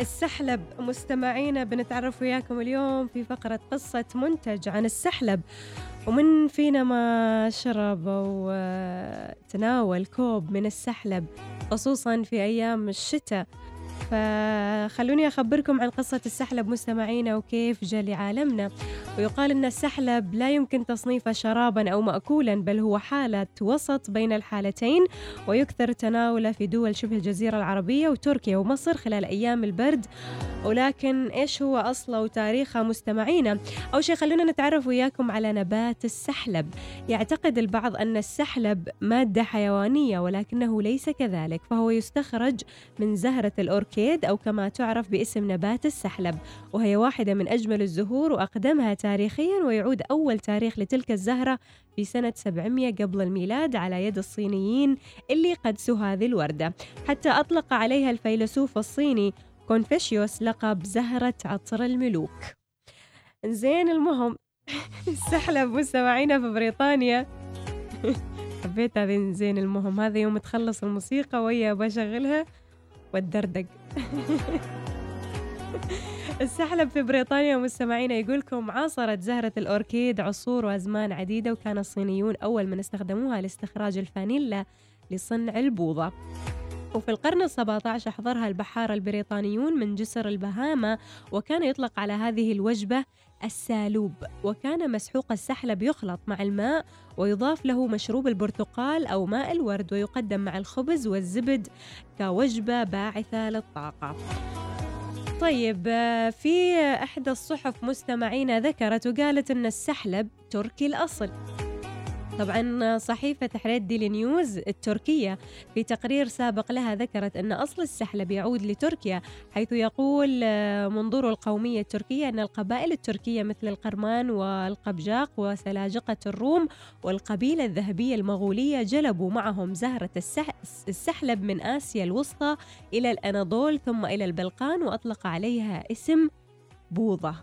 السحلب. مستمعينا بنتعرف وياكم اليوم في فقرة قصة منتج عن السحلب. ومن فينا ما شرب أو تناول كوب من السحلب خصوصا في أيام الشتاء. فخلوني أخبركم عن قصة السحلب مستمعينا وكيف جاء لعالمنا. ويقال أن السحلب لا يمكن تصنيفه شرابا أو مأكولا بل هو حالة وسط بين الحالتين ويكثر تناوله في دول شبه الجزيرة العربية وتركيا ومصر خلال أيام البرد. ولكن إيش هو أصله وتاريخه مستمعينا؟ أول شيء خلونا نتعرف وياكم على نبات السحلب. يعتقد البعض أن السحلب مادة حيوانية ولكنه ليس كذلك فهو يستخرج من زهرة الأوركيد. أو كما تعرف باسم نبات السحلب وهي واحدة من أجمل الزهور وأقدمها تاريخيا ويعود أول تاريخ لتلك الزهرة في سنة 700 قبل الميلاد على يد الصينيين اللي قدسوا هذه الوردة. حتى أطلق عليها الفيلسوف الصيني كونفوشيوس لقب زهرة عطر الملوك. زين المهم السحلب مستمعينا في بريطانيا. حبيت هذه زين المهم هذا يوم تخلص الموسيقى ويا بشغلها. والدردق. السحلب في بريطانيا مستمعينا يقولكم عاصرت زهرة الأوركيد عصور وأزمان عديدة وكان الصينيون أول من استخدموها لاستخراج الفانيلا لصنع البوظة. وفي القرن السبعة عشر حضرها البحارة البريطانيون من جسر البهاما وكان يطلق على هذه الوجبة السالوب وكان مسحوق السحلب يخلط مع الماء ويضاف له مشروب البرتقال أو ماء الورد ويقدم مع الخبز والزبد كوجبة باعثة للطاقة. طيب في إحدى الصحف مستمعينا ذكرت وقالت أن السحلب تركي الأصل. طبعا صحيفة تحرير ديلي نيوز التركية في تقرير سابق لها ذكرت أن أصل السحلب يعود لتركيا حيث يقول آه، منظور القومية التركية أن القبائل التركية مثل القرمان والقبجاق وسلاجقة الروم والقبيلة الذهبية المغولية جلبوا معهم زهرة السحلب من آسيا الوسطى إلى الأناضول ثم إلى البلقان وأطلق عليها اسم بوظة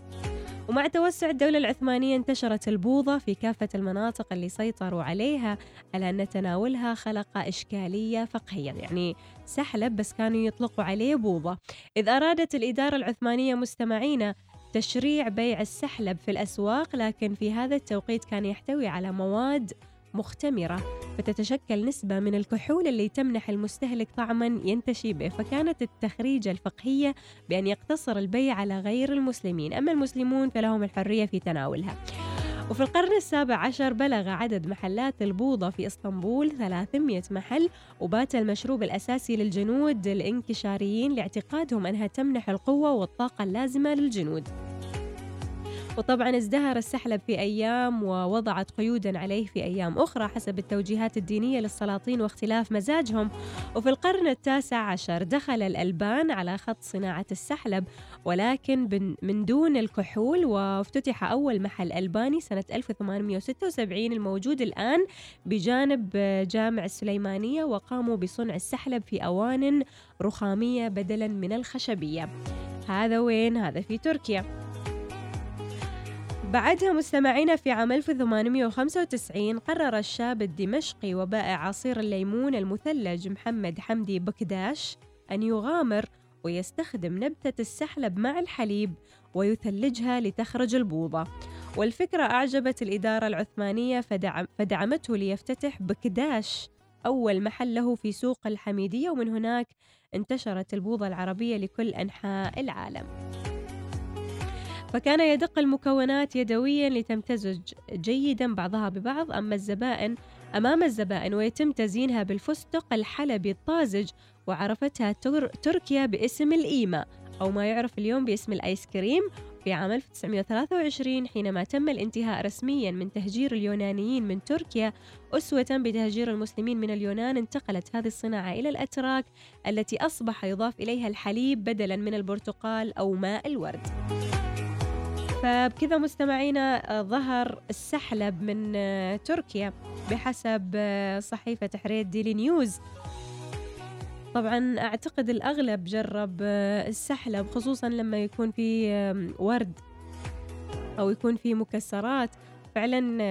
ومع توسع الدولة العثمانية انتشرت البوظة في كافة المناطق اللي سيطروا عليها على أن تناولها خلق إشكالية فقهية. يعني سحلب بس كانوا يطلقوا عليه بوظة. إذ أرادت الإدارة العثمانية مستمعينا تشريع بيع السحلب في الأسواق لكن في هذا التوقيت كان يحتوي على مواد مختمرة فتتشكل نسبة من الكحول اللي تمنح المستهلك طعما ينتشي به فكانت التخريجة الفقهية بأن يقتصر البيع على غير المسلمين. أما المسلمون فلهم الحرية في تناولها. وفي القرن السابع عشر بلغ عدد محلات البوظة في إسطنبول 300 محل وبات المشروب الأساسي للجنود الانكشاريين لاعتقادهم أنها تمنح القوة والطاقة اللازمة للجنود. وطبعا ازدهر السحلب في أيام ووضعت قيودا عليه في أيام أخرى حسب التوجيهات الدينية للسلاطين واختلاف مزاجهم. وفي القرن التاسع عشر دخل الألبان على خط صناعة السحلب ولكن من دون الكحول وافتتح أول محل ألباني سنة 1876 الموجود الآن بجانب جامع السليمانية وقاموا بصنع السحلب في أوان رخامية بدلا من الخشبية. هذا وين؟ هذا في تركيا. بعدها مستمعينا في عام 1895 قرر الشاب الدمشقي وبائع عصير الليمون المثلج محمد حمدي بكداش أن يغامر ويستخدم نبتة السحلب مع الحليب ويثلجها لتخرج البوضة والفكرة أعجبت الإدارة العثمانية فدعم فدعمته ليفتتح بكداش أول محل له في سوق الحميدية ومن هناك انتشرت البوضة العربية لكل أنحاء العالم. فكان يدق المكونات يدويا لتمتزج جيدا بعضها ببعض. أما الزبائن أمام الزبائن ويتم تزيينها بالفستق الحلبي الطازج وعرفتها تر... تركيا باسم الإيما أو ما يعرف اليوم باسم الآيس كريم. في عام 1923 حينما تم الانتهاء رسميا من تهجير اليونانيين من تركيا أسوة بتهجير المسلمين من اليونان انتقلت هذه الصناعة إلى الأتراك التي أصبح يضاف إليها الحليب بدلا من البرتقال أو ماء الورد. فبكذا مستمعينا آه، ظهر السحلب من آه، تركيا بحسب آه، صحيفة تحرير ديلي نيوز. طبعا أعتقد الأغلب جرب السحلب خصوصا لما يكون في ورد أو يكون في مكسرات. فعلا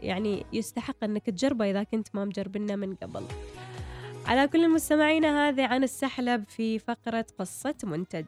يعني يستحق أنك تجربه إذا كنت ما مجربنا من قبل. على كل المستمعين هذه عن السحلب في فقرة قصة منتج.